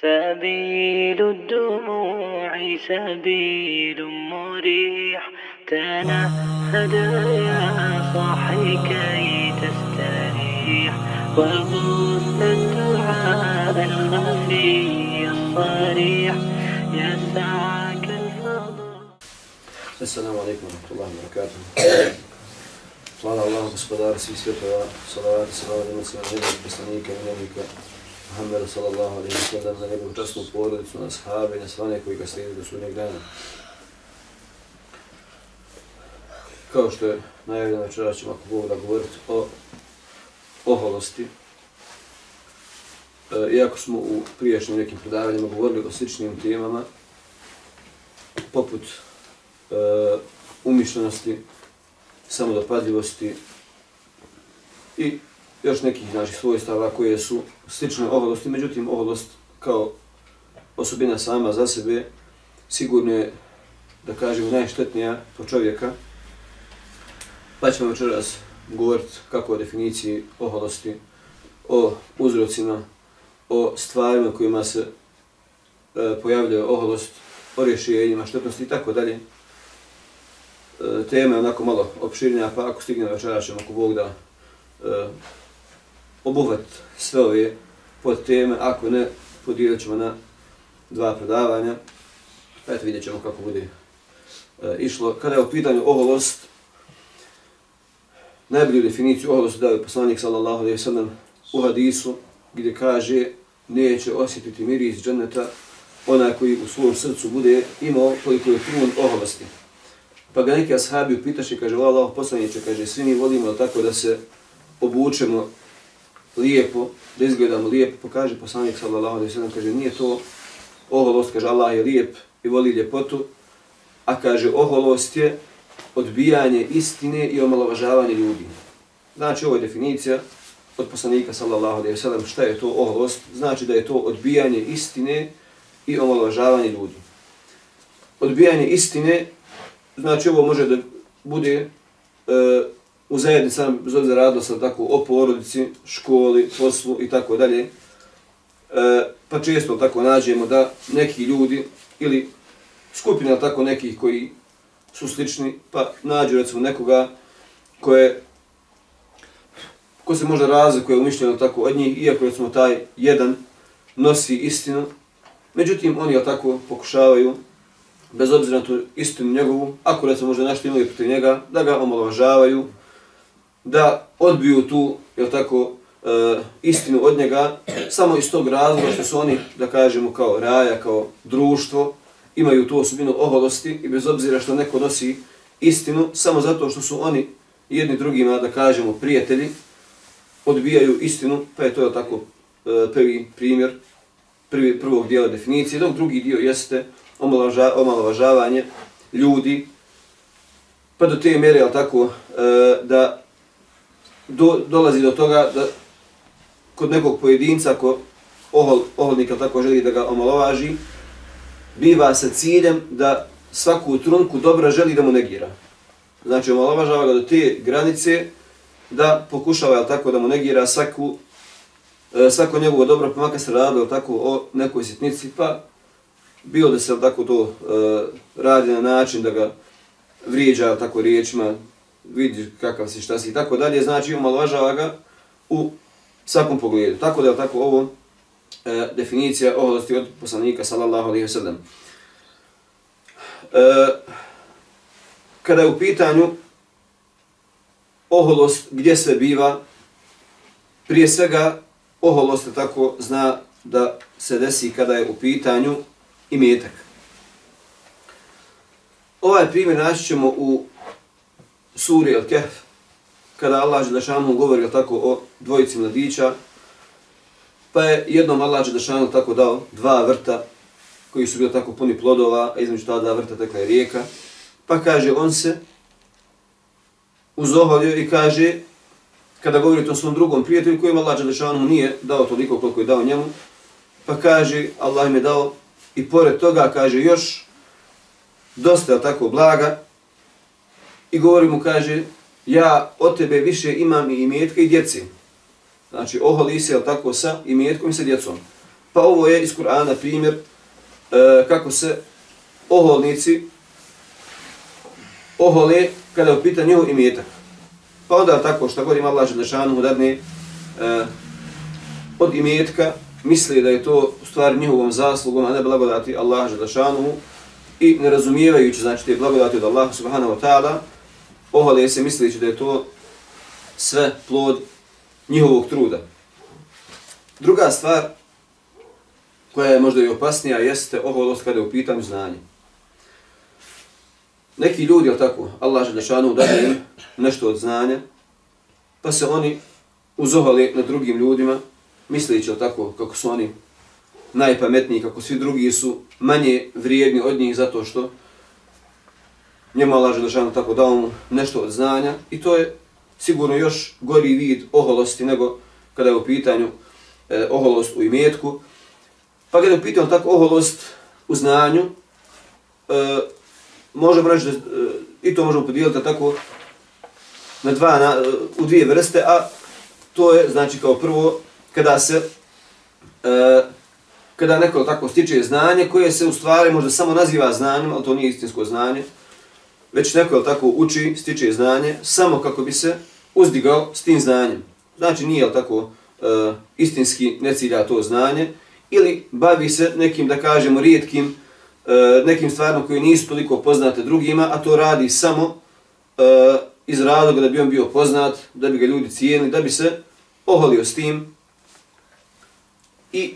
سبيل الدموع سبيل مريح تنهد يا صاحي كي تستريح وبث الدعاء الخفي الصريح يسعك الفضل السلام عليكم ورحمة الله وبركاته Hvala Allah, gospodar svih svjetova, salavat i salavat i muslima njegovog poslanika i nebika Muhammeda sallallahu alaihi wa sallam na njegovu častnu porodicu, na sahabe i na svane koji ga slijedi do sudnjeg dana. Kao što je najavljeno večera ćemo ako Bog da govoriti o oholosti. E, iako smo u priješnjim nekim predavanjima govorili o sličnim temama, poput e, umišljenosti, samodopadljivosti i još nekih naših svojstava koje su slične oholosti, međutim oholost kao osobina sama za sebe sigurno je, da kažemo, najštetnija po čovjeka. Pa ćemo večeras govoriti kako o definiciji oholosti, o uzrocima, o stvarima kojima se e, pojavljaju oholost, o rješenjima, štetnosti i tako dalje. E, tema je onako malo opširnija, pa ako stigne večera ćemo ako Bog da e, obuhvat sve ove pod teme, ako ne, podijelit ćemo na dva predavanja. Pa eto vidjet ćemo kako bude e, išlo. Kada je u pitanju oholost, najbolju definiciju oholosti dao je poslanik sallallahu alaihi sallam u hadisu, gdje kaže neće osjetiti miris dženeta onaj koji u svom srcu bude imao koliko je trun oholosti. Pa ga neki ashabi upitaše, kaže, o Allah poslaniče, kaže, svi mi volimo tako da se obučemo lijepo, da izgledamo lijepo, pokaže poslanik sallallahu alaihi sallam, kaže, nije to oholost, kaže, Allah je lijep i voli ljepotu, a kaže, oholost je odbijanje istine i omalovažavanje ljudi. Znači, ovo je definicija od poslanika sallallahu alaihi sallam, šta je to oholost? Znači da je to odbijanje istine i omalovažavanje ljudi. Odbijanje istine Znači ovo može da bude e, u zajednici sam bez obzira radilo sam tako o porodici, školi, poslu i tako dalje. E, pa često tako nađemo da neki ljudi ili skupina tako nekih koji su slični, pa nađu recimo nekoga koje ko se možda razlikuje u mišljenju tako od njih, iako recimo taj jedan nosi istinu, međutim oni tako pokušavaju bez obzira na tu istinu njegovu, ako recimo možda nešto imaju protiv njega, da ga omalovažavaju, da odbiju tu, jel tako, e, istinu od njega, samo iz tog razloga što su oni, da kažemo, kao raja, kao društvo, imaju tu osobinu oholosti i bez obzira što neko nosi istinu, samo zato što su oni jedni drugima, da kažemo, prijatelji, odbijaju istinu, pa je to je tako e, prvi primjer prvi, prvog dijela definicije, dok drugi dio jeste omalovažavanje ljudi, pa do te mjere, jel tako, e, da do, dolazi do toga da kod nekog pojedinca, ako ohol, oholnika tako želi da ga omalovaži, biva sa ciljem da svaku trunku dobra želi da mu negira. Znači, omalovažava ga do te granice da pokušava, jel tako, da mu negira svaku, e, svako njegovo dobro, pa makar se radilo tako o nekoj sitnici, pa bilo da se tako to e, radi na način da ga vrijeđa tako riječima, vidi kakav si, šta si i tako dalje, znači omalovažava ga u svakom pogledu. Tako da je tako ovo e, definicija oholosti od poslanika sallallahu alaihi wa sallam. E, kada je u pitanju oholost gdje se biva, prije svega oholost tako zna da se desi kada je u pitanju imetak. Ovaj primjer naći ćemo u suri Al-Kehf, kada Allah Đelešanu govori tako o dvojici mladića, pa je jednom Allah Đelešanu tako dao dva vrta koji su bili tako puni plodova, a između ta dva vrta tekla je rijeka, pa kaže on se uzoholio i kaže, kada govori o svom drugom prijatelju kojem Allah Đelešanu nije dao toliko koliko je dao njemu, pa kaže Allah im je dao i pored toga kaže još dosta tako blaga i govori mu kaže ja od tebe više imam i imetke i djeci. Znači oholi se tako sa imetkom i sa djecom. Pa ovo je iz Kur'ana primjer e, kako se oholnici ohole kada upita pitanju njihov imetak. Pa onda tako što god ima Allah Želešanu dadne e, od imetka, misli da je to u stvari njihovom zaslugom, a ne blagodati Allah Želešanu i ne razumijevajući znači te blagodati od Allaha subhanahu wa ta'ala, ohole se misleći da je to sve plod njihovog truda. Druga stvar koja je možda i opasnija jeste oholost kada je u pitanju znanje. Neki ljudi, je tako, Allah Želešanu daje im nešto od znanja, pa se oni uzohali na drugim ljudima, misleći tako kako su oni najpametniji, kako svi drugi su manje vrijedni od njih zato što njemu Allah Želešanu tako dao mu nešto od znanja i to je sigurno još gori vid oholosti nego kada je u pitanju e, oholost u imetku. Pa kada je u pitanju tako oholost u znanju, e, možemo reći da, e, i to možemo podijeliti tako na dva, na, e, u dvije vrste, a to je, znači, kao prvo, kada se, e, kada neko tako stiče znanje, koje se u stvari možda samo naziva znanjem, ali to nije istinsko znanje, već neko je tako uči, stiče znanje, samo kako bi se uzdigao s tim znanjem. Znači, nije tako e, istinski ne cilja to znanje, ili bavi se nekim, da kažemo, rijetkim, e, nekim stvarima koji nisu toliko poznate drugima, a to radi samo e, iz razloga da bi on bio poznat, da bi ga ljudi cijenili, da bi se oholio s tim. I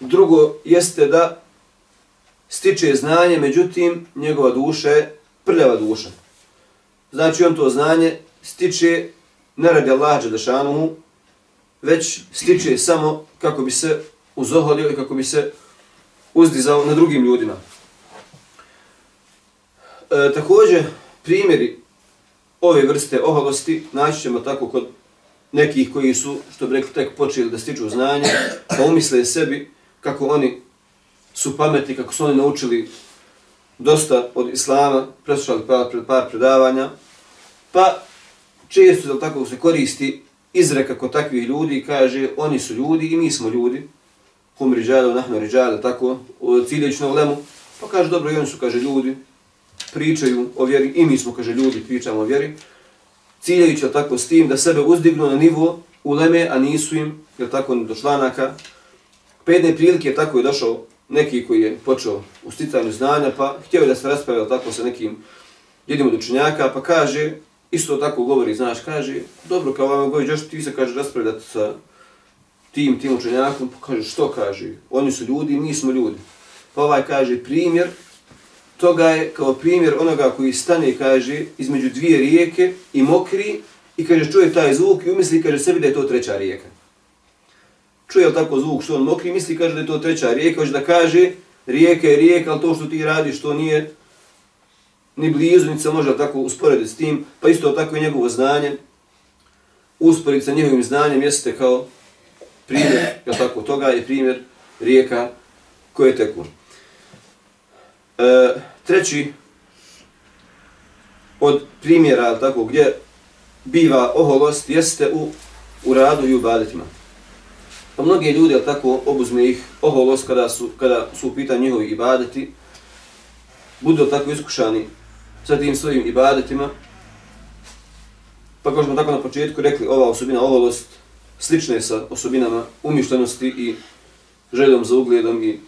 drugo jeste da stiče znanje, međutim njegova duša je prljava duša. Znači on to znanje stiče ne radi Allah Đelešanuhu, već stiče samo kako bi se uzoholio i kako bi se uzdizao na drugim ljudima. E, također, primjeri ove vrste oholosti naći ćemo tako kod nekih koji su, što bi rekli, tek počeli da stiču znanje, pa umisle sebi kako oni su pametni, kako su oni naučili dosta od islama, preslušali par, par predavanja, pa često da tako se koristi izreka kod takvih ljudi kaže oni su ljudi i mi smo ljudi, hum riđale, nahno riđale, tako, ciljeći na ulemu, pa kaže dobro i oni su, kaže, ljudi, pričaju o vjeri, i mi smo, kaže, ljudi, pričamo o vjeri, ciljajući tako s tim da sebe uzdignu na nivo uleme, a nisu im, jel tako, do članaka. Pedne jedne prilike tako je došao neki koji je počeo u sticanju znanja, pa htio je da se raspravio tako sa nekim jednim od učenjaka, pa kaže, isto tako govori, znaš, kaže, dobro, kao vam govori, još ti se, kaže, raspravljati sa tim, tim učenjakom, pa kaže, što kaže, oni su ljudi, mi smo ljudi. Pa ovaj kaže, primjer, toga je kao primjer onoga koji stane, kaže, između dvije rijeke i mokri i kaže, čuje taj zvuk i umisli, kaže, sebi da je to treća rijeka. Čuje tako zvuk što on mokri, misli, kaže da je to treća rijeka, hoće da kaže, rijeka je rijeka, ali to što ti radiš, to nije ni blizu, ni se može tako usporediti s tim, pa isto tako i njegovo znanje, usporediti sa njegovim znanjem, jeste kao primjer, jel tako, toga je primjer rijeka koje teku. E, treći od primjera tako gdje biva oholost jeste u, u radu i u badetima. Pa mnogi ljudi tako obuzme ih oholost kada su, kada su u pitanju njihovi ibadeti, budu tako iskušani sa tim svojim ibadetima, pa kao smo tako na početku rekli, ova osobina oholost slična je sa osobinama umišljenosti i željom za ugledom i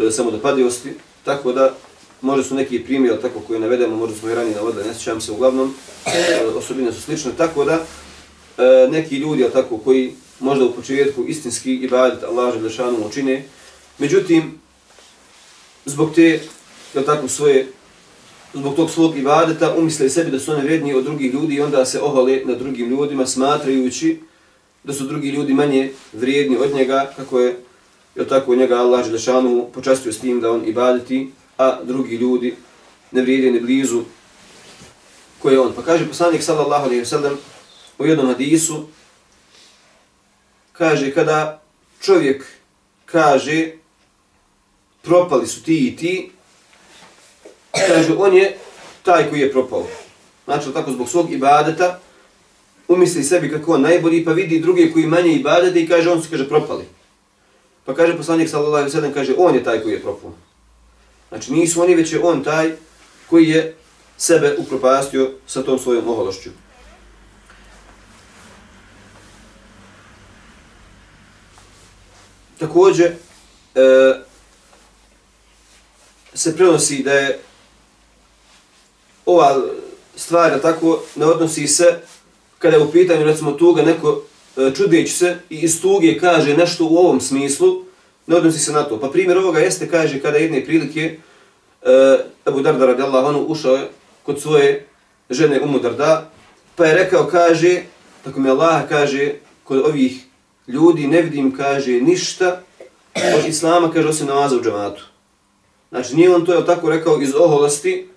e, samodopadivosti, Tako da, možda su neki primjer tako koji navedemo, možda smo i ranije navodili, ne sjećam se uglavnom, e, osobine su slične, tako da e, neki ljudi, tako, koji možda u početku istinski ibadet Allah Želešanu učine, međutim, zbog te, jel tako, svoje, zbog tog svog ibadeta umisle sebi da su oni vredniji od drugih ljudi i onda se ohole na drugim ljudima smatrajući da su drugi ljudi manje vrijedni od njega, kako je Jel tako njega Allah Želešanu počastio s tim da on ibadeti, a drugi ljudi ne vrijede ni blizu koje on. Pa kaže poslanik sallallahu alaihi wa sallam u jednom hadisu, kaže kada čovjek kaže propali su ti i ti, kaže on je taj koji je propao. Znači tako zbog svog ibadeta umisli sebi kako on najbolji pa vidi druge koji manje ibadete i kaže on su kaže propali. Pa kaže poslanik sallallahu alejhi ve sellem kaže on je taj koji je propao. Znači nisu oni već je on taj koji je sebe upropastio sa tom svojom ohološću. Također e, se prenosi da je ova stvar tako ne odnosi se kada je u pitanju recimo tuga neko e, čudeći se i iz tuge kaže nešto u ovom smislu, ne odnosi se na to. Pa primjer ovoga jeste, kaže, kada jedne prilike e, Abu Darda radijallahu anhu ušao je kod svoje žene Umu Darda, pa je rekao, kaže, tako mi Allah kaže, kod ovih ljudi ne vidim, kaže, ništa od Islama, kaže, osim namaza u džamatu. Znači, nije on to je tako rekao iz oholosti,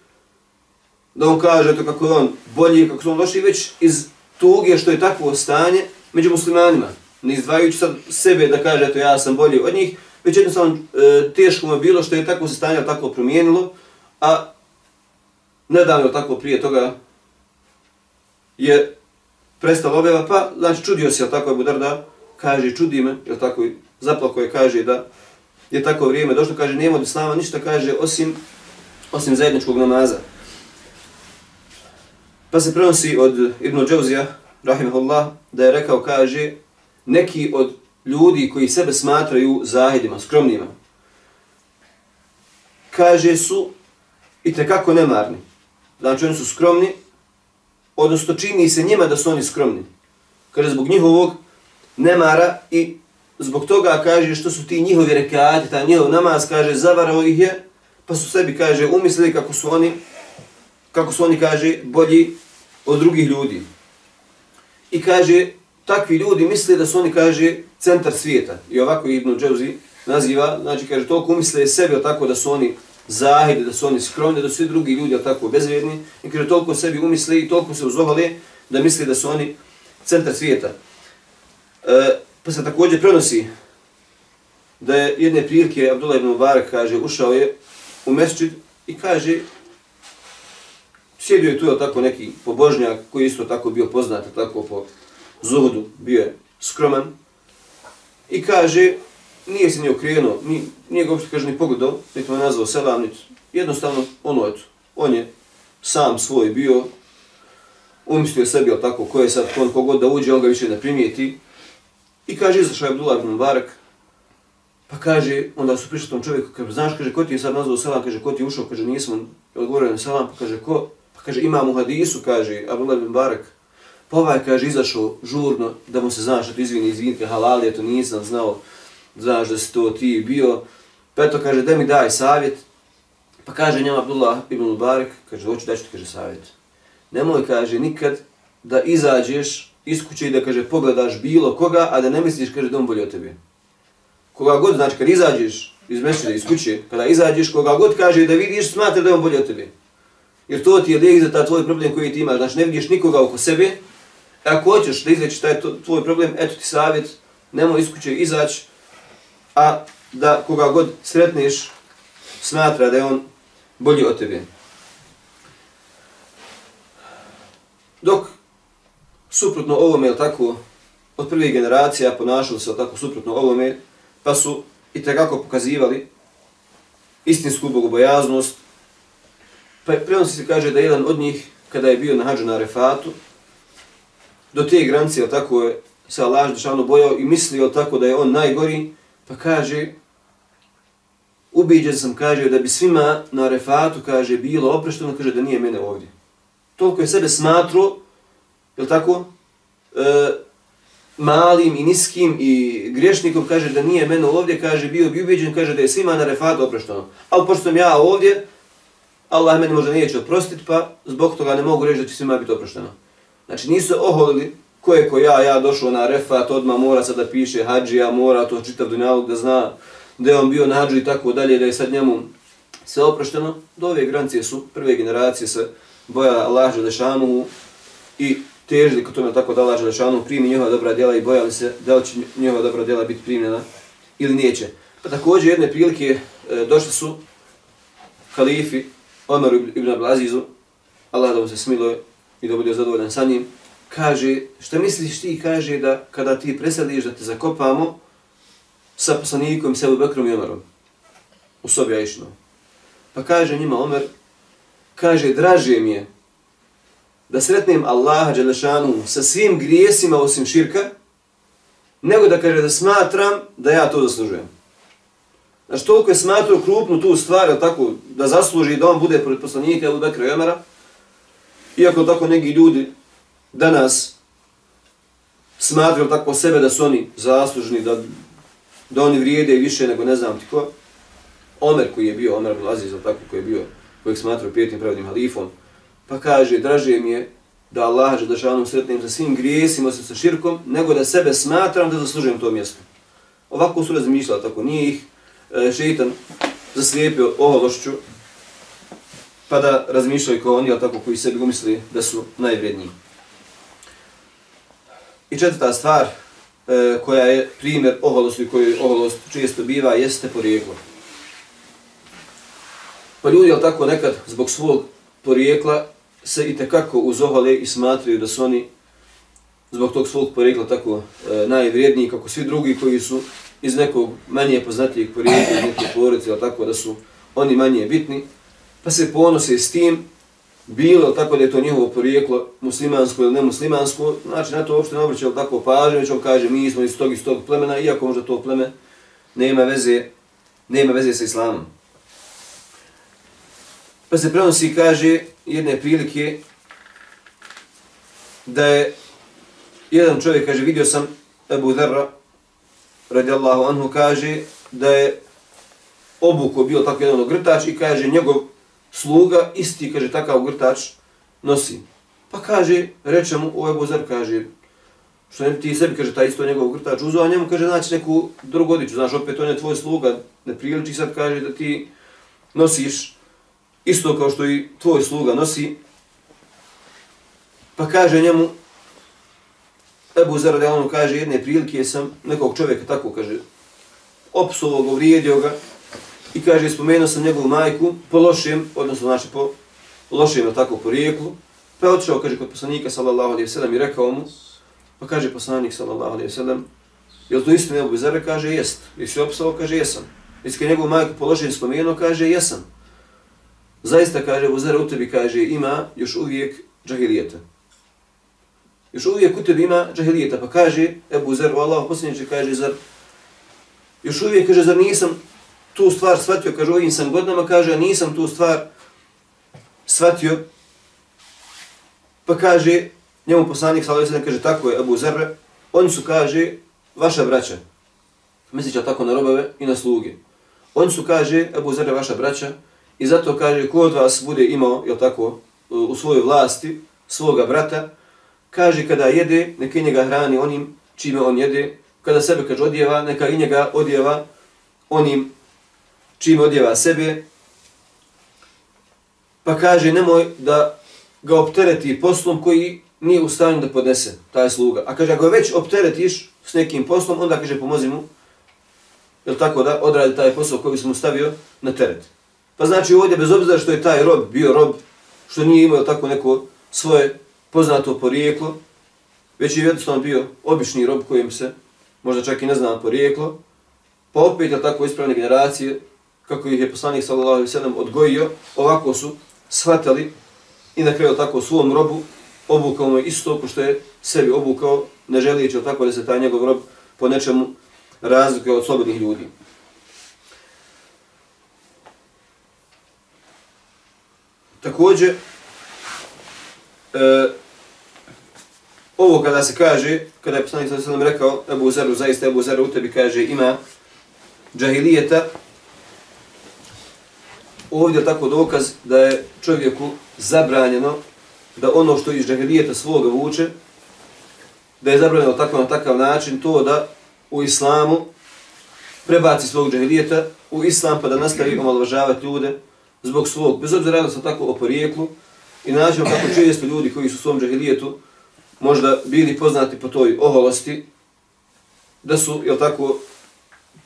da on kaže to kako je on bolji, kako su on došli, već iz tuge što je takvo stanje među muslimanima. Ne izdvajajući sad sebe da kaže to ja sam bolji od njih, već jednostavno e, teško mu je bilo što je takvo se stanje tako promijenilo, a nedavno tako prije toga je prestalo objava, pa znači čudio se, jel tako je Budar da kaže čudi me, jel tako zaplako je kaže da je tako vrijeme došlo, kaže nema od Islama ništa, kaže osim, osim zajedničkog namaza. Pa se prenosi od Ibn Džavzija, rahimahullah, da je rekao, kaže, neki od ljudi koji sebe smatraju zahidima, skromnima, kaže su i tekako nemarni. Znači oni su skromni, odnosno čini se njima da su oni skromni. Kaže zbog njihovog nemara i zbog toga kaže što su ti njihovi rekati, ta njihov namaz kaže zavarao ih je, pa su sebi kaže umislili kako su oni kako su oni kaže bolji od drugih ljudi. I kaže takvi ljudi misle da su oni kaže centar svijeta. I ovako Ibn Džauzi naziva, znači kaže toliko umisle sebe tako da su oni zahide, da su oni skromni, da su svi drugi ljudi tako bezvjedni. I kaže toliko sebi umisle i toliko se uzohale da misle da su oni centar svijeta. E, pa se također prenosi da je jedne prilike Abdullah ibn Mubarak kaže ušao je u mesčid i kaže sjedio je tu tako neki pobožnjak koji isto tako bio poznat tako po zuhudu, bio je skroman i kaže nije se ni okrenuo, ni, nije ga uopšte kaže ni pogledao, niti me nazvao selam, niti jednostavno ono eto, on je sam svoj bio, umislio sebi ali tako ko je sad, kon, kogod da uđe, on ga više ne primijeti i kaže izašao je Abdullah ibn Barak pa kaže, onda su prišli tom čovjeku, kaže, znaš, kaže, ko ti je sad nazvao selam, kaže, ko ti je ušao, kaže, nisam odgovorio na selam, pa kaže, ko, pa kaže, imam u hadisu, kaže, Abdullah ibn Barak, pa ovaj, kaže, izašao žurno, da mu se znaš, da izvini, izvinite, halal je, to nisam znao, znaš da si to ti bio, pa eto, kaže, da mi daj savjet, pa kaže njema Abdullah ibn Mubarak, kaže, hoću da ću ti, kaže, savjet. Nemoj, kaže, nikad da izađeš iskuće i da, kaže, pogledaš bilo koga, a da ne misliš, kaže, da on bolje od tebe. Koga god, znači, kad izađeš iz mešćina, iz kuće, kada izađeš, koga god kaže da vidiš, smatra da je on bolje od tebe. Jer to ti je lijek za ta tvoj problem koji ti imaš. Znači, ne vidiš nikoga oko sebe, ako hoćeš da izlečiš taj tvoj problem, eto ti savjet, nemoj iz kuće izaći, a da koga god sretneš, smatra da je on bolji od tebe. Dok suprotno ovome, ili tako, od prvih generacija ponašali se tako suprotno ovome, pa su i tekako pokazivali istinsku bogobojaznost, pa prenosi se kaže da jedan od njih, kada je bio na hađu na Refatu, do te granice, tako je se Allah Žešanu bojao i mislio tako da je on najgori, Pa kaže, ubiđen sam, kaže, da bi svima na refatu, kaže, bilo oprešteno, kaže, da nije mene ovdje. Toliko je sebe smatro, je tako, e, malim i niskim i griješnikom, kaže, da nije mene ovdje, kaže, bio bi ubiđen, kaže, da je svima na refatu oprošteno. Ali pošto sam ja ovdje, Allah meni možda neće oprostiti, pa zbog toga ne mogu reći da će svima biti oprošteno. Znači, nisu oholili ko je ko ja, ja došao na refat, odmah mora sad da piše hađija, mora to čitav dunjalog da zna da je on bio na hađu i tako dalje, da je sad njemu sve oprošteno. Do ove grancije su prve generacije se boja Allah Želešanu i težili kod tome tako da Allah Želešanu primi njihova dobra djela i bojali se da li će njihova dobra djela biti primljena ili neće. Pa također jedne prilike e, došli su kalifi Omar ibn Ablazizu, Allah da mu se smiluje i da bude zadovoljan sa njim, kaže, šta misliš ti, kaže da kada ti presadiš da te zakopamo, sa poslanikom Sebu Bekrom i Omerom u sobi Aishno. Pa kaže njima Omer, kaže, draže mi je da sretnem Allaha Đelešanu sa svim grijesima osim širka, nego da kaže da smatram da ja to zaslužujem. Znači, toliko je smatrao krupnu tu stvar, tako, da zasluži da on bude pored poslanika Ebu Bekra i Omara, iako tako neki ljudi danas smatraju tako sebe da su oni zaslužni, da, da oni vrijede više nego ne znam ti ko, Omer koji je bio, Omer Abdulaziz, tako, koji je bio, kojeg smatrao pjetnim pravodnim halifom, pa kaže, draže mi je da Allah že dašanom sretnem sa svim grijesima, sa širkom, nego da sebe smatram da zaslužujem to mjesto. Ovako su razmišljali, tako, nije ih e, šeitan zaslijepio ohološću, pa da razmišljaju kao oni, tako, koji sebi umisli da su najvredniji. I četvrta stvar, e, koja je primjer oholosti, koju oholost često biva, jeste porijeklo. Pa ljudi, ali tako, nekad zbog svog porijekla se i tekako uzohale i smatraju da su oni zbog tog svog porijekla tako e, najvrijedniji kako svi drugi koji su iz nekog manje poznatijeg porijekla, iz neke porodice, ali tako da su oni manje bitni, pa se ponose s tim, bilo tako da je to njihovo porijeklo muslimansko ili nemuslimansko, znači na to uopšte ne obraćaju tako pažnje, već on kaže mi smo iz tog iz tog plemena, iako možda to pleme nema veze, nema veze sa islamom. Pa se prenosi i kaže jedne prilike da je jedan čovjek, kaže, vidio sam Ebu Dharra, radijallahu anhu, kaže da je obuko bio tako jedan ogrtač i kaže njegov sluga isti, kaže, takav ogrtač nosi. Pa kaže, reče mu, o Ebu Zar, kaže, što ne ti sebi, kaže, taj isto njegov ogrtač uzao, a njemu, kaže, znači neku drugodiću, znaš, opet on je tvoj sluga, ne priliči sad, kaže, da ti nosiš isto kao što i tvoj sluga nosi, pa kaže njemu, Ebu Zer radijalno kaže, jedne prilike sam nekog čovjeka tako, kaže, opsovo ga, vrijedio ga, i kaže, spomenuo sam njegovu majku po lošem, odnosno znači po lošem, tako, po rijeklu, pa je otišao, kaže, kod poslanika, sallallahu alaihi sallam, i rekao mu, pa kaže poslanik, sallallahu alaihi sallam, jel to istina Ebu Zer? Kaže, jest. Jesi opsao? Kaže, jesam. Jesi kad njegovu majku po lošem spomenuo? Kaže, jesam zaista kaže u zara u tebi kaže ima još uvijek džahilijeta. Još uvijek u tebi ima džahilijeta. Pa kaže Ebu Zer, u Allah posljedniče kaže zar još uvijek kaže zar nisam tu stvar shvatio, kaže ovim sam godinama, kaže a nisam tu stvar shvatio. Pa kaže njemu poslanik sallallahu alejhi kaže tako je Abu Zer, oni su kaže vaša braća. Misliće tako na robove i na sluge. Oni su kaže Abu Zer vaša braća, I zato kaže, ko od vas bude imao, jel tako, u svojoj vlasti, svoga brata, kaže kada jede, neka i njega hrani onim čime on jede, kada sebe kaže odjeva, neka i njega odjeva onim čime odjeva sebe, pa kaže nemoj da ga optereti poslom koji nije u stanju da podnese taj sluga. A kaže, ako već opteretiš s nekim poslom, onda kaže, pomozi mu, jel tako da odradi taj posao koji smo stavio na teret. Pa znači ovdje, bez obzira što je taj rob bio rob, što nije imao tako neko svoje poznato porijeklo, već je jednostavno bio obični rob kojim se možda čak i ne znam porijeklo, pa opet je tako ispravne generacije, kako ih je poslanik sallallahu alaihi sallam odgojio, ovako su shvatali i na kraju tako svom robu obukao mu isto ko što je sebi obukao, ne želijeći tako da se taj njegov rob po nečemu razlikuje od slobodnih ljudi. Također, e, ovo kada se kaže, kada je poslanik sa sallam rekao Ebu Zeru, zaista Ebu Zeru u tebi kaže ima džahilijeta, ovdje je tako dokaz da je čovjeku zabranjeno da ono što iz džahilijeta svoga vuče, da je zabranjeno tako na takav način to da u islamu prebaci svog džahilijeta u islam pa da nastavi omalovažavati ljude, zbog svog, bez obzira da sam tako o porijeklu, i nađemo kako često ljudi koji su u svom džahilijetu možda bili poznati po toj oholosti, da su, jel tako,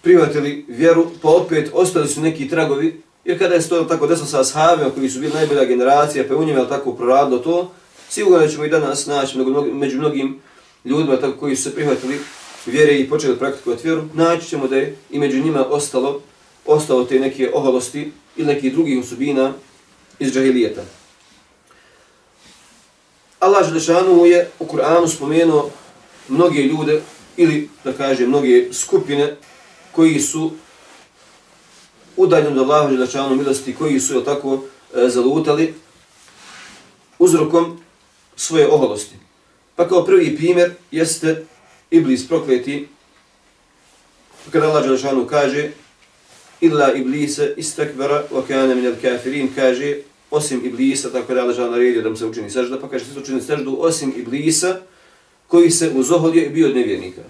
prihvatili vjeru, pa opet ostali su neki tragovi, jer kada je to tako desno sa ashabima koji su bili najbolja generacija, pa u njima tako proradilo to, sigurno ćemo i danas naći među mnogim ljudima tako, koji su se prihvatili vjere i počeli praktikovati vjeru, naći ćemo da je i među njima ostalo, ostalo te neke oholosti ili nekih drugih osobina iz džahilijeta. Allah Želešanu je u Kur'anu spomenuo mnoge ljude ili da kaže mnoge skupine koji su udaljeni od Allaha Želešanu milosti, koji su je tako e, zalutali uzrokom svoje oholosti. Pa kao prvi primjer jeste Iblis prokleti, kada Allah Želešanu kaže illa Iblise istakbara wa kana min al-kafirin kaže osim Iblisa, tako da Allah naredio da mu se učini sežda, pa kaže se učini seždu osim Iblisa koji se uzohodio i bio od nevjernika.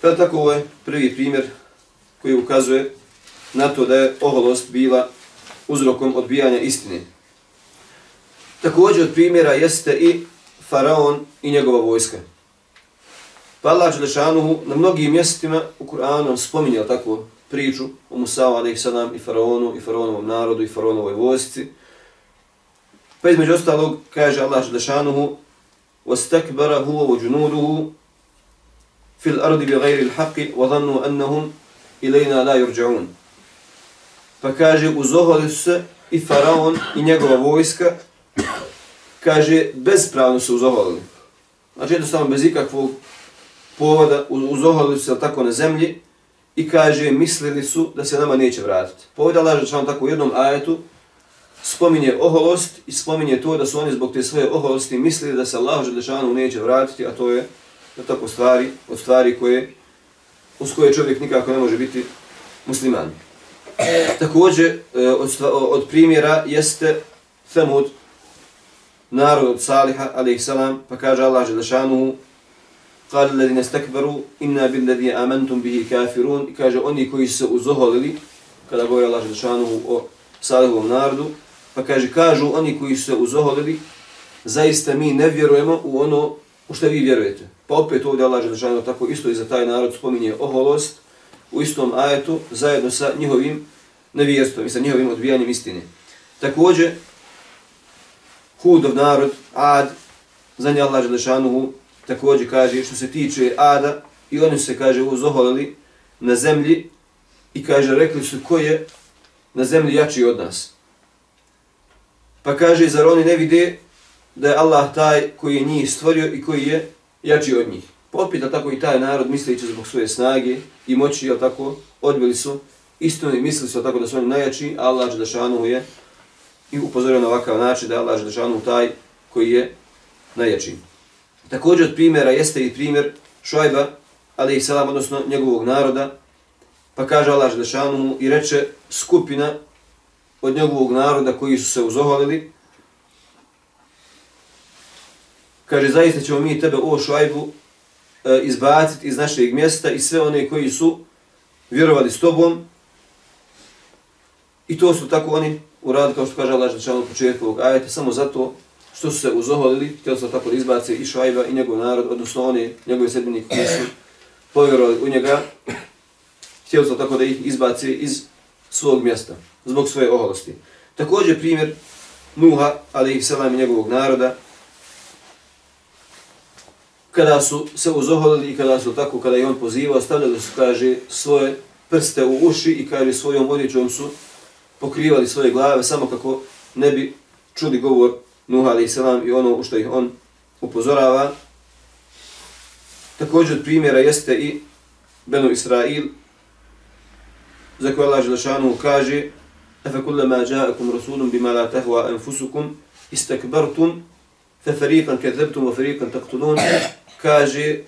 Pa tako ovo je prvi primjer koji ukazuje na to da je oholost bila uzrokom odbijanja istine. Također od primjera jeste i faraon i njegova vojska. Pa Allah Đelešanuhu na mnogim mjestima u Kur'anu spominje tako priču o Musa'u alaih sadam i faraonu i faraonovom narodu i faraonovoj vojsci. Pa između ostalog kaže Allah Đelešanuhu وَاسْتَكْبَرَ هُوَ وَجُنُودُهُ فِي الْأَرْضِ بِغَيْرِ الْحَقِّ وَظَنُّوا أَنَّهُمْ إِلَيْنَا لَا يُرْجَعُونَ Pa kaže, uzohali su se i faraon i njegova vojska, kaže, bezpravno su uzoholili. Znači, jednostavno, bez ikakvog povoda, uzoholili su se tako na zemlji i kaže, mislili su da se nama neće vratiti. Poveda Allah član tako u jednom ajetu, spominje oholost i spominje to da su oni zbog te svoje oholosti mislili da se Allah Žešanu neće vratiti, a to je da tako stvari, od stvari koje, uz koje čovjek nikako ne može biti musliman. Također, e, od, od primjera jeste Thamud, narod od Saliha, alaih salam, pa kaže Allah Želešanu, قال الذين استكبروا إنا بالذي آمنتم به كافرون kaže oni koji su se uzoholili kada govori Allah Želešanu o Salihovom narodu pa kaže kažu oni koji su se uzoholili zaista mi ne vjerujemo u ono u što vi vjerujete pa opet ovdje Allah Želešanu tako isto i za taj narod spominje oholost u istom ajetu zajedno sa njihovim nevjerstvom i sa njihovim odbijanjem istine također Hudov narod Ad za nje Allah Želešanu također kaže što se tiče Ada i oni se kaže uzoholili na zemlji i kaže rekli su ko je na zemlji jači od nas. Pa kaže zar oni ne vide da je Allah taj koji je njih stvorio i koji je jači od njih. Pa Popita tako i taj narod misleći zbog svoje snage i moći, jel tako, odbili su istinu i mislili su tako da su oni najjači, a Allah Želešanu je i upozorio na ovakav način da je Allah Želešanu taj koji je najjačiji. Također od primjera jeste i primjer Šojba, ali i salam, odnosno njegovog naroda, pa kaže Allah Želešanu mu i reče skupina od njegovog naroda koji su se uzoholili, kaže, zaista ćemo mi tebe o Šojbu e, izbaciti iz našeg mjesta i sve one koji su vjerovali s tobom, i to su tako oni uradili, kao što kaže Allah Želešanu u početku ovog ajeta, samo zato što su se uzoholili, htjeli su tako da izbace i Šajba i njegov narod, odnosno oni, njegove sedmini koji su povjerovali u njega, htjeli su tako da ih izbace iz svog mjesta, zbog svoje oholosti. Također primjer Nuha, ali ih selam i njegovog naroda, kada su se uzoholili i kada su tako, kada je on pozivao, stavljali su, kaže, svoje prste u uši i kaže, svojom odjećom su pokrivali svoje glave, samo kako ne bi čuli govor Nuh a.s. i ono u što ih on upozorava. Također od primjera jeste i Benu Israil, za koje Allah Želešanu kaže Efe kullama ja'akum rasulun bima la tahwa anfusukum istakbartum fe ferikan kezebtum o ferikan taktulun kaže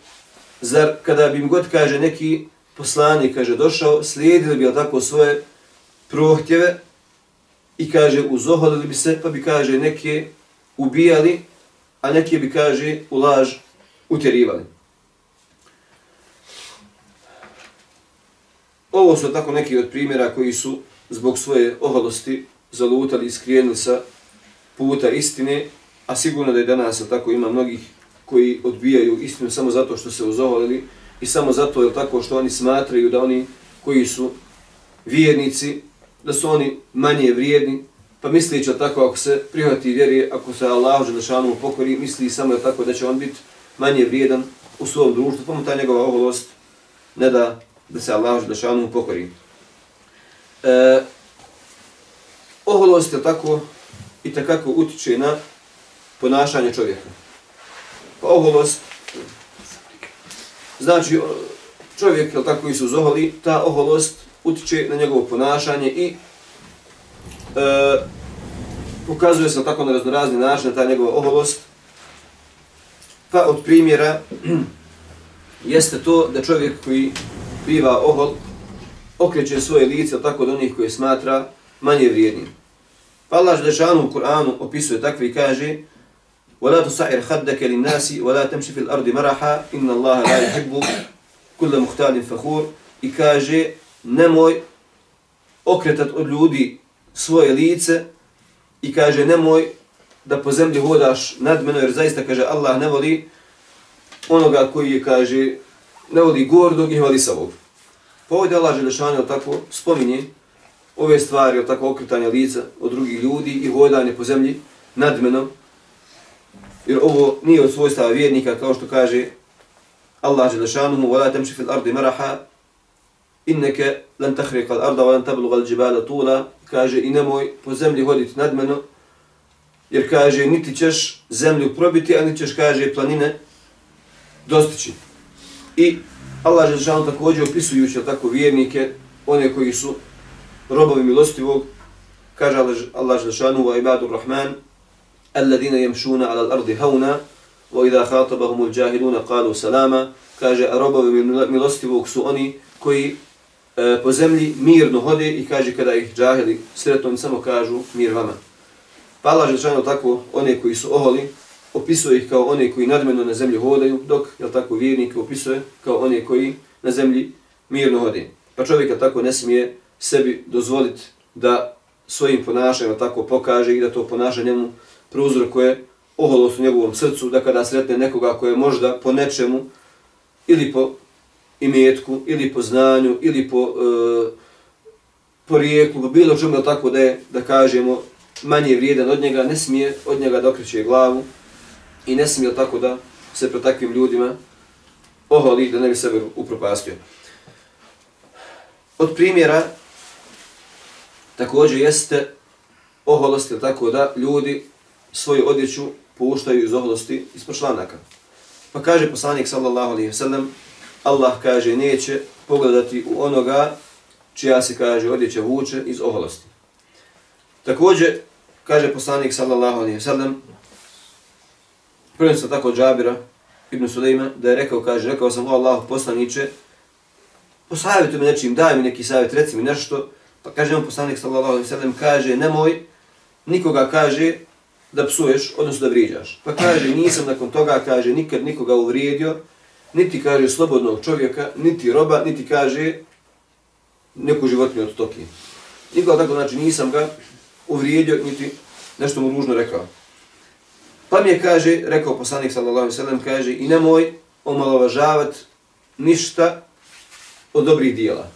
zar kada bi god kaže neki poslanik kaže došao slijedili bi tako svoje prohtjeve i kaže uzohodili bi se pa bi kaže neke ubijali, a neki bi, kaže, u laž utjerivali. Ovo su tako neki od primjera koji su zbog svoje oholosti zalutali i skrijenili sa puta istine, a sigurno da je danas tako ima mnogih koji odbijaju istinu samo zato što se uzoholili i samo zato je tako što oni smatraju da oni koji su vjernici, da su oni manje vrijedni, Pa mislići tako, ako se prihvati vjeri, ako se Allah Želešanu pokori, misli samo je tako da će on biti manje vrijedan u svom društvu, pa mu ta njegova oholost ne da da se Allah Želešanu pokori. E, oholost je tako i takako utiče na ponašanje čovjeka. Pa oholost, znači čovjek je tako i su zoholi, ta oholost utiče na njegovo ponašanje i e, pokazuje se tako na raznorazni način ta njegova oholost. Pa od primjera jeste to da čovjek koji biva ohol okreće svoje lice tako od onih koje smatra manje vrijednim. Pa Allah Želešanu u Kur'anu opisuje takvi i kaže وَلَا تُسَعِرْ خَدَّكَ لِلنَّاسِ وَلَا تَمْشِ فِي الْأَرْضِ مَرَحَا إِنَّ اللَّهَ لَا يُحِبُّ كُلَّ مُحْتَالٍ فَخُورٍ I kaže, nemoj okretat od ljudi svoje lice i kaže, nemoj da po zemlji hodaš nadmeno, jer zaista, kaže, Allah ne voli onoga koji je, kaže, ne voli gordog i hvali savog. Pa ovdje Allah Želešanu tako spominje ove stvari, tako okretanje lica od drugih ljudi i hodanje po zemlji nadmenom, jer ovo nije od svojstava vjernika, kao što kaže Allah Želešanuhu, وَلَا تَمْشِ فِي الْأَرْضِ مَرَحَا inneke lan tahriqa al-ardu wa lan tablugha al-jibala tula. Kaže i nemoj po zemlji hoditi nadmeno jer kaže niti ćeš zemlju probiti ani ćeš kaže planine dostići. I Allah je džalal takođe opisujući tako vjernike one koji su robovi milostivog kaže Allah je džalal wa ibadu rahman alladina yamshuna ala al-ardi hauna wa idha khatabahum al-jahiluna qalu salama. Kaže robovi milostivog su oni koji e, po zemlji mirno hode i kaže kada ih džahili sretom samo kažu mir vama. Pa Allah tako one koji su oholi opisuje ih kao one koji nadmeno na zemlji hodaju dok je tako vjernik opisuje kao one koji na zemlji mirno hode. Pa čovjek tako ne smije sebi dozvoliti da svojim ponašanjem tako pokaže i da to ponaša njemu prouzrokuje oholost u njegovom srcu, da kada sretne nekoga koje možda po nečemu, ili po imetku, ili po znanju, ili po, e, po rijeku, bilo čemu tako da je, da kažemo, manje vrijedan od njega, ne smije od njega da okreće glavu i ne smije tako da se pre takvim ljudima oholi da ne bi sebe upropastio. Od primjera također jeste oholosti, tako da ljudi svoju odjeću puštaju iz oholosti ispod članaka. Pa kaže poslanik sallallahu alaihi sellem Allah kaže neće pogledati u onoga čija se kaže odjeća vuče iz oholosti. Također kaže poslanik sallallahu alaihi sallam, prvim sam tako Džabira ibn Sulejma, da je rekao, kaže, rekao sam o Allahu poslaniće, posavjetuj me nečim, daj mi neki savjet, reci mi nešto, pa kaže on poslanik sallallahu alaihi sallam, kaže, nemoj nikoga, kaže, da psuješ, odnosno da vriđaš. Pa kaže, nisam nakon toga, kaže, nikad nikoga uvrijedio, niti kaže slobodnog čovjeka, niti roba, niti kaže neku životinju od stoke. Nikoga tako, znači, nisam ga uvrijedio, niti nešto mu ružno rekao. Pa mi je, kaže, rekao poslanik sallallahu sallam, kaže, i nemoj omalovažavat ništa od dobrih dijela.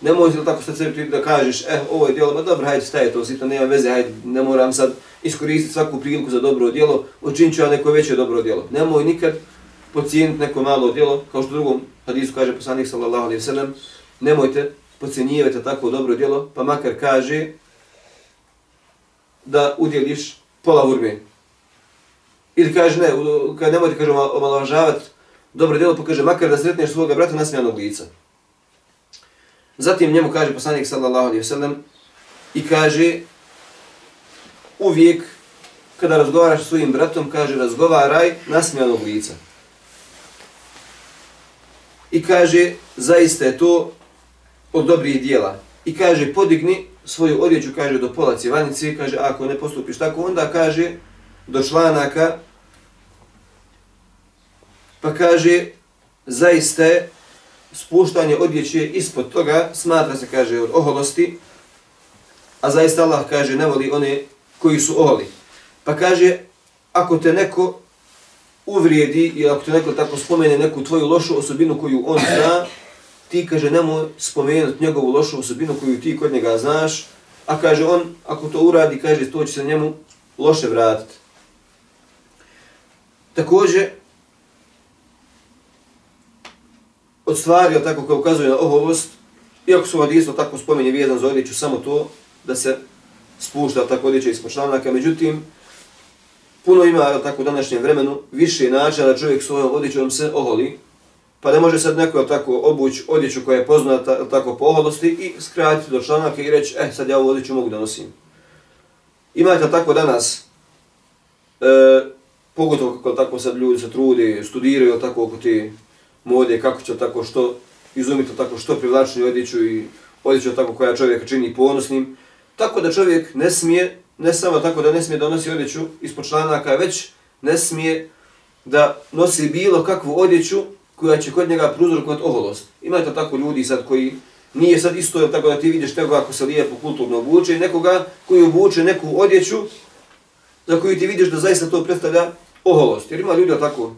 Ne možeš tako sad sebi da kažeš, eh, ovo je djelo, ma dobro, hajde, staje to, sito, nema veze, hajde, ne moram sad iskoristiti svaku priliku za dobro djelo, učinit ću ja neko veće dobro djelo. Nemoj nikad pocijeniti neko malo djelo, kao što drugom hadisu kaže poslanik sallallahu alaihi sallam, nemojte pocijenjivati tako dobro djelo, pa makar kaže da udjeliš pola urme. Ili kaže, ne, kad nemojte, kaže, omalovažavati dobro djelo, pa kaže, makar da sretneš svoga brata nasmijanog lica. Zatim njemu kaže poslanik sallallahu alejhi ve sellem i kaže uvijek kada razgovaraš s svojim bratom, kaže razgovaraj nasmijanog lica. I kaže zaista je to od dobrih dijela. I kaže podigni svoju odjeću, kaže do pola cjevanice, kaže ako ne postupiš tako, onda kaže do članaka, pa kaže zaista je spuštanje odjeće ispod toga smatra se, kaže, od oholosti, a zaista Allah kaže, ne voli one koji su oholi. Pa kaže, ako te neko uvrijedi i ako te neko tako spomene neku tvoju lošu osobinu koju on zna, ti, kaže, nemoj spomenuti njegovu lošu osobinu koju ti kod njega znaš, a kaže on, ako to uradi, kaže, to će se njemu loše vratiti. Također, od stvari, tako, kao ukazuje na oholost, iako su hadisu tako spomenje vijezan za odjeću, samo to da se spušta tako odjeća ispod članaka, međutim, puno ima, jel tako, u današnjem vremenu, više načina da čovjek svojom odjećom se oholi, pa ne može sad neko, jel tako, obuć odjeću koja je poznata, jel tako, po oholosti i skratiti do članaka i reći, eh, sad ja ovu odjeću mogu da nosim. Imate tako danas, e, pogotovo kako tako sad ljudi se trude, studiraju tako oko te mode, kako će tako što izumiti tako što privlačni odjeću i odjeću tako koja čovjeka čini ponosnim. Tako da čovjek ne smije, ne samo tako da ne smije da nosi odjeću ispod članaka, već ne smije da nosi bilo kakvu odjeću koja će kod njega prouzrokovati oholost. Imate tako ljudi sad koji nije sad isto tako da ti vidiš nekoga ako se lijepo kulturno obuče, i nekoga koji obuče neku odjeću za koju ti vidiš da zaista to predstavlja oholost. Jer ima ljudi tako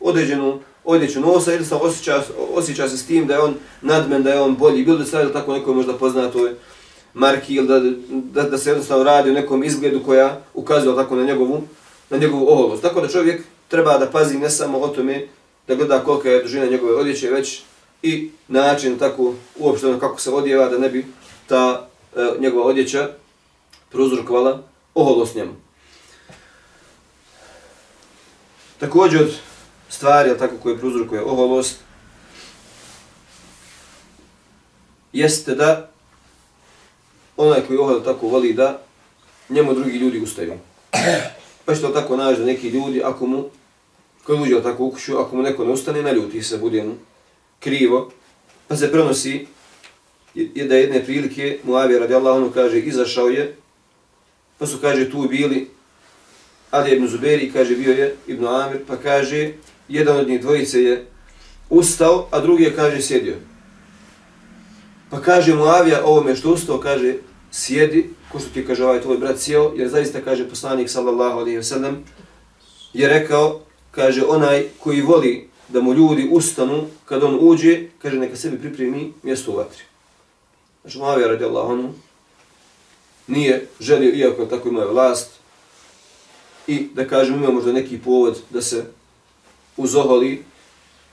određenu odjeću nosa, jednostavno osjeća, osjeća se s tim da je on nadmen, da je on bolji. Bilo da se radi tako nekoj možda poznatoj marki ili da, da, da se jednostavno radi o nekom izgledu koja ukazuje tako na njegovu, na njegovu oholost. Tako da čovjek treba da pazi ne samo o tome da gleda kolika je dužina njegove odjeće, već i način tako uopšte ono kako se odjeva da ne bi ta e, njegova odjeća prouzrokovala oholost njemu. Također od stvari, tako koje prouzrokuje oholost, jeste da onaj koji ohol tako voli da njemu drugi ljudi ustaju. Pa što tako nađe da neki ljudi, ako mu, koji uđe tako u kuću, ako mu neko ne ustane, naljuti se, bude mu krivo, pa se prenosi je da jedne prilike Muavija radijallahu anhu kaže izašao je, pa su kaže tu bili Ali ibn Zuberi, kaže, bio je Ibn Amir, pa kaže, jedan od njih dvojice je ustao, a drugi je, kaže, sjedio. Pa kaže Muavija, ovome što ustao, kaže, sjedi, ko što ti kaže ovaj tvoj brat sjeo, jer zaista, kaže poslanik, sallallahu alaihi wa sallam, je rekao, kaže, onaj koji voli da mu ljudi ustanu, kad on uđe, kaže, neka sebi pripremi mjesto u vatri. Znači, Muavija radi Allahonu, nije želio, iako tako imao vlast, i da kažem ima možda neki povod da se uzoholi.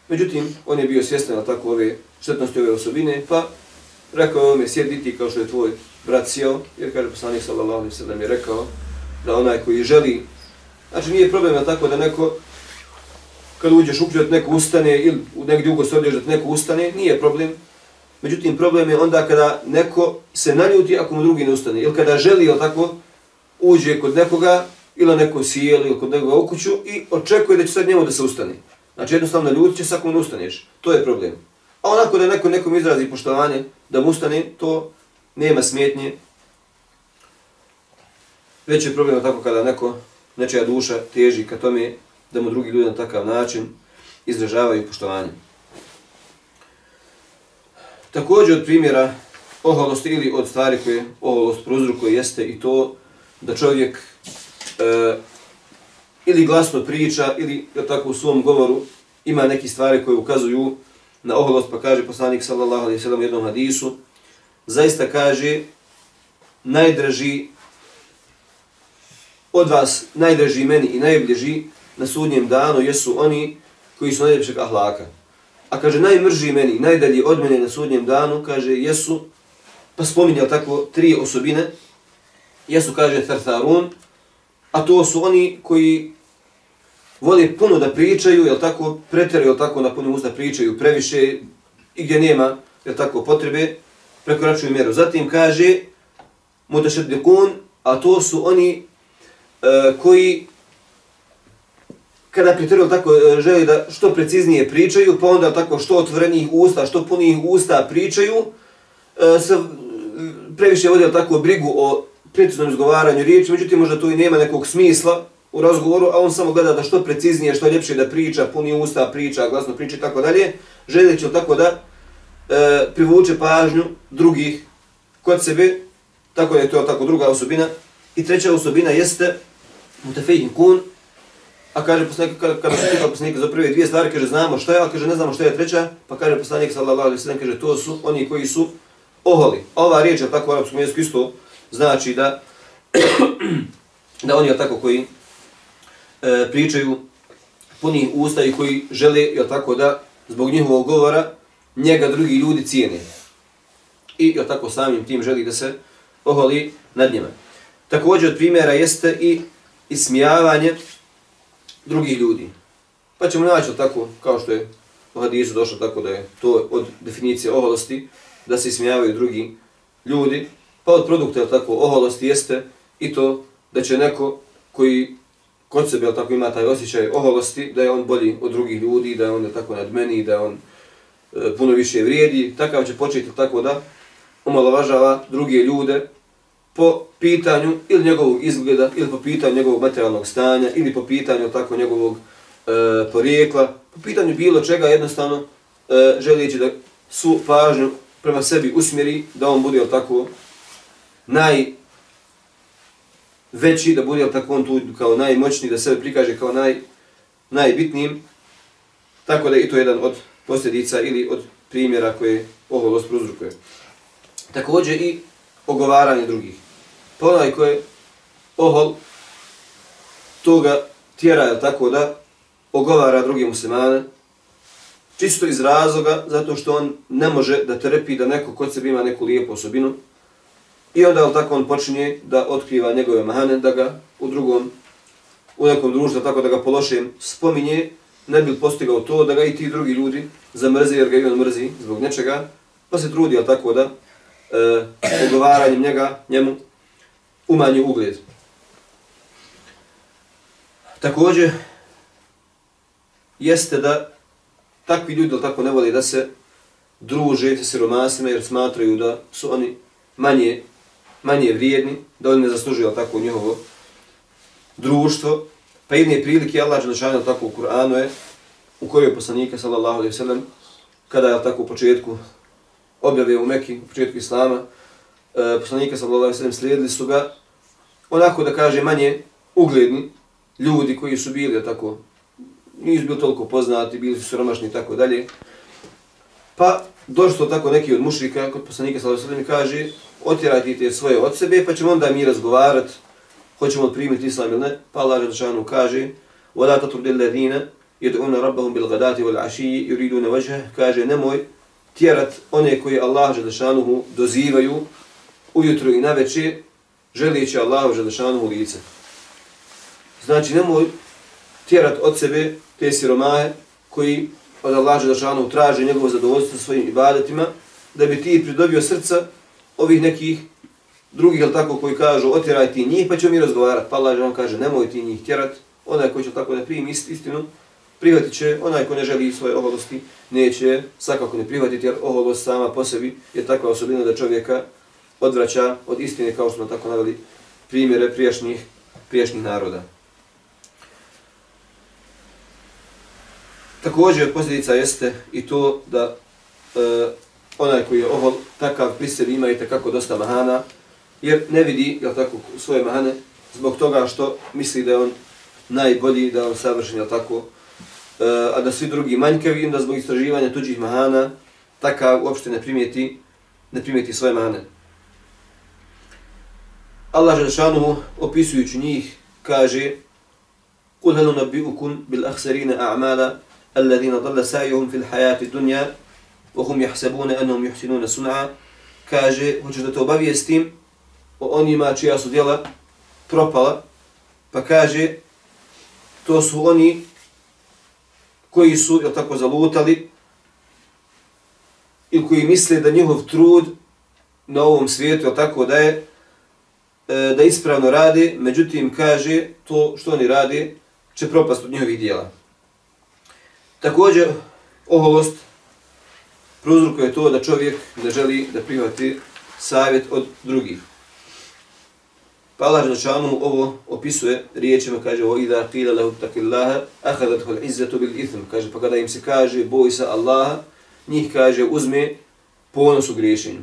Međutim, on je bio svjestan tako ove štetnosti ove osobine, pa rekao je ome sjediti kao što je tvoj brat sjeo, jer kaže poslanik sallallahu alaihi sallam je rekao da onaj koji želi, znači nije problem da tako da neko kad uđeš u upljot neko ustane ili negdje ugo se odješ da neko ustane, nije problem. Međutim, problem je onda kada neko se naljuti ako mu drugi ne ustane. Ili kada želi tako uđe kod nekoga ili neko sjeli ili kod nekoga u kuću i očekuje da će sad njemu da se ustane. Znači jednostavno ljudi će se ako ne ustaneš. To je problem. Onako da neko nekom izrazi poštovanje da mu ustane, to nema smetnje. Već je problem tako kada neko, nečija duša teži ka tome da mu drugi ljudi na takav način izražavaju poštovanje. Također od primjera oholosti ili od stvari koje oholost prouzrukuje jeste i to da čovjek e, ili glasno priča ili tako u svom govoru ima neki stvari koje ukazuju na oholost, pa kaže poslanik sallallahu alaihi sallam u jednom hadisu, zaista kaže najdraži od vas, najdraži meni i najbliži na sudnjem danu jesu oni koji su najljepšeg ahlaka. A kaže najmrži meni, najdalji od mene na sudnjem danu, kaže jesu, pa spominjao tako tri osobine, jesu, kaže, Thartharun, a to su oni koji vole puno da pričaju, jel tako, pretjeraju, jel tako, na puno usta pričaju previše i gdje nema, jel tako, potrebe, prekoračuju mjeru. Zatim kaže, mutashaddiqun, a to su oni e, koji kada pretjeraju, tako, želi da što preciznije pričaju, pa onda tako što otvorenih usta, što punih usta pričaju, e, se previše vode, tako, brigu o preciznom izgovaranju riječi, međutim možda tu i nema nekog smisla u razgovoru, a on samo gleda da što preciznije, što ljepše da priča, puni usta priča, glasno priča i tako dalje, želeći tako da e, privuče pažnju drugih kod sebe, tako je to tako druga osobina. I treća osobina jeste mutafejin kun, a kaže poslanik, kada, kada se pitao poslanika za prve dvije stvari, kaže znamo što je, ali kaže ne znamo što je treća, pa kaže poslanik sallallahu alaihi sallam, kaže to su oni koji su oholi. A ova riječ je tako u arapskom jeziku isto znači da da oni tako koji e, pričaju puni usta i koji žele jel tako da zbog njihovog govora njega drugi ljudi cijene. I jel tako samim tim želi da se oholi nad njima. Također od primjera jeste i ismijavanje drugih ljudi. Pa ćemo naći tako, kao što je u hadisu došlo tako da je to od definicije oholosti, da se ismijavaju drugi ljudi. Pa od produkta tako oholosti jeste i to da će neko koji kod sebe tako ima taj osjećaj oholosti, da je on bolji od drugih ljudi, da je on tako nad meni, da je on e, puno više vrijedi, takav će početi tako da omalovažava druge ljude po pitanju ili njegovog izgleda, ili po pitanju njegovog materijalnog stanja, ili po pitanju tako njegovog e, porijekla, po pitanju bilo čega jednostavno e, želijeći da su pažnju prema sebi usmjeri, da on bude tako naj veći, da bude tako on tu kao najmoćniji, da sebe prikaže kao naj, najbitnijim. Tako da i to jedan od posljedica ili od primjera koje oholost pruzrukuje. Također i ogovaranje drugih. Pa onaj koje ohol toga tjera je tako da ogovara drugi muslimane, čisto iz razloga zato što on ne može da trpi da neko kod sebe ima neku lijepu osobinu, I onda tako on počinje da otkriva njegove mahane, da ga u drugom, u nekom društvu, tako da ga pološem spominje, ne bi postigao to da ga i ti drugi ljudi zamrze jer ga i on mrzi zbog nečega, pa se trudi, ali tako da, e, ogovaranjem njega, njemu, umanji ugled. Također, jeste da takvi ljudi tako ne vole da se druže sa siromasima jer smatraju da su oni manje manje vrijedni, da oni ne zaslužuju tako njihovo društvo. Pa jedne prilike Allah Đelešanu tako u Kur'anu je, u kojoj je poslanika sallallahu alaihi sallam, kada je tako u početku objave u Mekki, u početku Islama, e, poslanika sallallahu alaihi sallam slijedili su ga, onako da kaže manje ugledni ljudi koji su bili tako, nisu bili toliko poznati, bili su siromašni i tako dalje. Pa došlo tako neki od mušrika kod poslanika sallallahu alejhi ve sellem kaže, otjerajte te svoje od sebe, pa ćemo onda mi razgovarat, hoćemo primiti islam ili ne, pa Allah Žešanu kaže, وَلَا تَطُرْدِ الَّذِينَ يَدْعُونَ رَبَّهُمْ بِالْغَدَاتِ وَالْعَشِيِّ يُرِيدُونَ وَجْهَ kaže, nemoj tjerat one koji Allah Žešanu dozivaju ujutro i na večer, želijeći Allah Žešanu lice. Znači, nemoj tjerat od sebe te siromahe koji od Allah Žešanu traže njegovo zadovoljstvo svojim ibadetima, da bi ti pridobio srca ovih nekih drugih, jel tako, koji kažu otjeraj ti njih, pa ćemo mi razgovarati. Pa Allah on kaže nemoj ti njih tjerat, onaj koji će tako da primi istinu, prihvatit će, onaj ko ne želi svoje oholosti, neće svakako ne prihvatiti, jer oholost sama po sebi je takva osobina da čovjeka odvraća od istine, kao što smo tako naveli primjere prijašnjih, prijašnjih naroda. Također posljedica jeste i to da e, onaj koji je ohol, takav prisjed ima i takako dosta mahana, jer ne vidi je tako, svoje mahane zbog toga što misli da je on najbolji, da je on savršen, jel tako, e, a da svi drugi manjkevi, da zbog istraživanja tuđih mahana, takav uopšte ne primijeti, ne primijeti svoje mahane. Allah Želšanuhu, opisujući njih, kaže قُلْ هَلُ نَبِّئُكُمْ بِالْأَخْسَرِينَ أَعْمَالَ الَّذِينَ ضَلَّ سَعِيهُمْ فِي الْحَيَاةِ دُنْيَا وهم يحسبون انهم يحسنون صنعا kaže hoće da te obavijestim o onima čija su djela propala pa kaže to su oni koji su je tako zalutali i koji misle da njihov trud na ovom svijetu je tako da je e, da ispravno rade, međutim kaže to što oni rade će propast od njihovih dijela. Također, oholost prouzrukuje to da čovjek ne želi da prihvati savjet od drugih. Pa Allah Želešanu ovo opisuje riječima, kaže o idha qila lahu taqillaha akhadathu al-izzatu bil ithm kaže pa kada im se kaže boj se Allaha njih kaže uzme ponos u griješenju.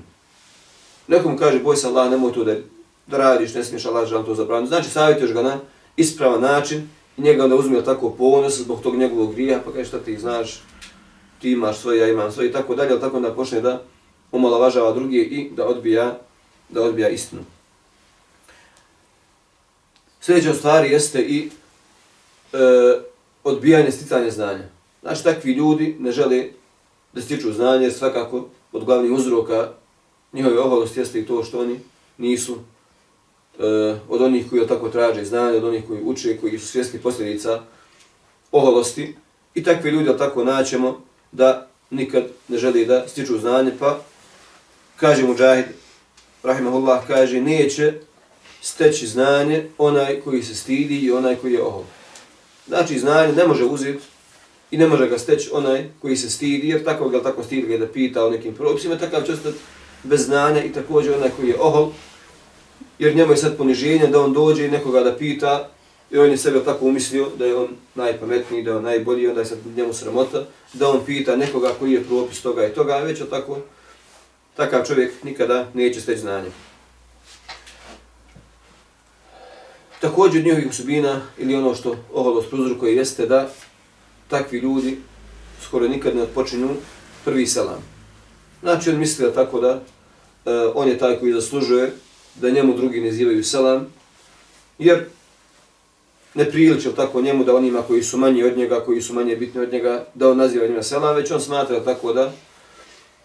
Nekom kaže boj se Allaha nemoj to da, da radiš ne smiješ Allah Želešanu to zabraniti. Znači savjetuješ ga na ispravan način i njega onda uzme tako ponos zbog tog njegovog grija pa kaže šta ti znaš? Ti imaš svoje, ja imam svoje i tako dalje, ali tako da počne da omalovažava druge i da odbija, da odbija istinu. Sljedeća stvari jeste i e, odbijanje sticanja znanja. Znači, takvi ljudi ne žele da stiču znanje, jer svakako od glavnih uzroka njihove oholosti jeste i to što oni nisu e, od onih koji tako traže znanje, od onih koji uče, koji su svjesni posljedica oholosti. I takvi ljudi tako naćemo da nikad ne želi da stiču znanje, pa kaže Mujahid, rahimahullah, kaže, neće steći znanje onaj koji se stidi i onaj koji je ohol. Znači, znanje ne može uzeti i ne može ga steći onaj koji se stidi, jer tako ga tako stidi ga da pita o nekim propisima, takav će ostati bez znanja i također onaj koji je ohol, jer njemu je sad poniženje da on dođe i nekoga da pita i on je sebe tako umislio da je on najpametniji, da je on najbolji, onda je sad njemu sramota, da on pita nekoga koji je propis toga i toga, već tako, takav čovjek nikada neće steći znanje. Također od njihovih osobina ili ono što oholost prozrukuje jeste da takvi ljudi skoro nikad ne odpočinju prvi selam. Znači on misli da tako da e, on je taj koji zaslužuje da njemu drugi ne zivaju selam, jer ne priliči tako njemu da onima koji su manji od njega, koji su manje bitni od njega, da on naziva njima selam, već on smatra tako da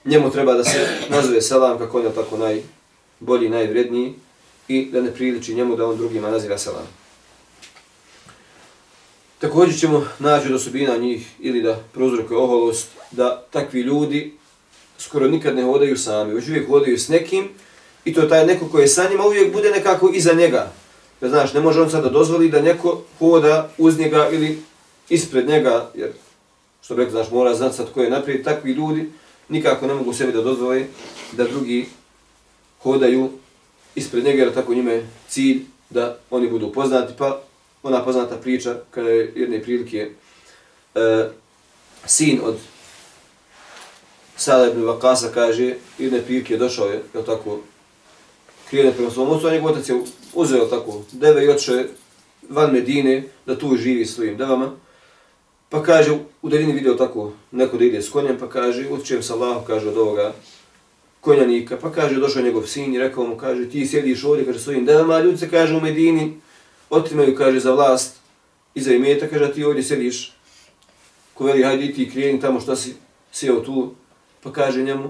njemu treba da se nazove selam kako on je tako najbolji, najvredniji i da ne priliči njemu da on drugima naziva selam. Također ćemo naći od osobina njih ili da prozrokuje oholost, da takvi ljudi skoro nikad ne hodaju sami, već uvijek hodaju s nekim i to je taj neko koji je sa njima uvijek bude nekako iza njega. Da znaš, ne može on sada dozvoli da neko hoda uz njega ili ispred njega, jer što bi rekao, znaš, mora znati sad ko je naprijed, takvi ljudi nikako ne mogu sebi da dozvoli da drugi hodaju ispred njega, jer tako njime cilj da oni budu poznati, pa ona poznata priča kada je jedne prilike e, sin od Sada ibn Vakasa kaže, jedne prilike došao je, je tako, krijene prema svom ocu, a njegov otac je uzeo tako deve i otišao van Medine da tu živi svojim devama. Pa kaže, u daljini video tako neko da ide s konjem, pa kaže, utčem sa Allah, kaže od ovoga konjanika, pa kaže, došao njegov sin i rekao mu, kaže, ti sjediš ovdje, kaže, svojim devama, a ljudi se kaže u Medini, otimaju, kaže, za vlast i za imeta, kaže, ti ovdje sjediš, ko veli, hajde ti krijeni tamo što si sjeo tu, pa kaže njemu,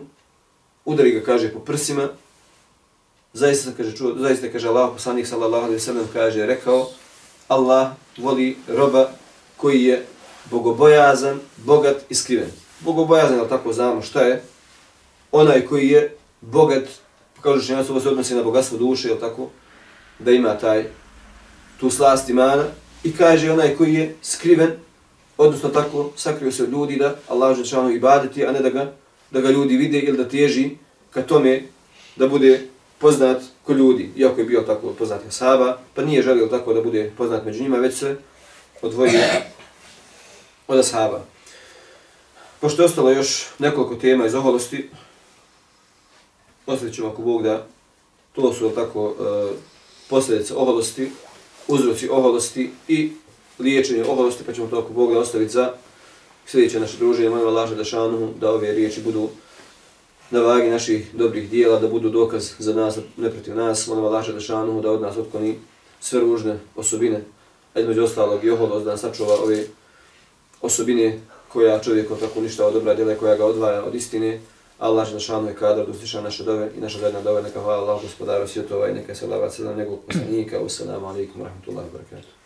udari ga, kaže, po prsima, zaista, kaže, čuo, zaista, kaže, Allah, poslanik, sallallahu alaihi sallam, kaže, rekao, Allah voli roba koji je bogobojazan, bogat i skriven. Bogobojazan, ali tako znamo šta je, onaj koji je bogat, kažu što ovo se odnosi na bogatstvo duše, je tako, da ima taj, tu slast imana, i kaže onaj koji je skriven, odnosno tako, sakrio se od ljudi da Allah želčano ibadeti, a ne da ga, da ga ljudi vide ili da teži ka tome da bude poznat kod ljudi, iako je bio tako poznat Saba, pa nije želio tako da bude poznat među njima, već se odvojio od Ashaba. Pošto je ostalo još nekoliko tema iz oholosti, ostavit ćemo ako Bog da to su tako e, posljedice oholosti, uzroci oholosti i liječenje oholosti, pa ćemo to ako Bog da ostaviti za sljedeće naše druženje. Molim Allah da šanuhu da ove riječi budu na vagi naših dobrih dijela, da budu dokaz za nas, ne protiv nas. Molim Allah Želešanuhu šanu da od nas otkloni sve ružne osobine, a između ostalog i oholost da nas sačuva ove osobine koja čovjeko tako ništa od dobra djela koja ga odvaja od istine. Allah je je kadar da usliša naše dove i naša zadnja dove. Neka hvala Allah gospodaru svjetova i neka se lavac na njegovog poslanika. usalamu alaikum rahmatullahi wabarakatuh.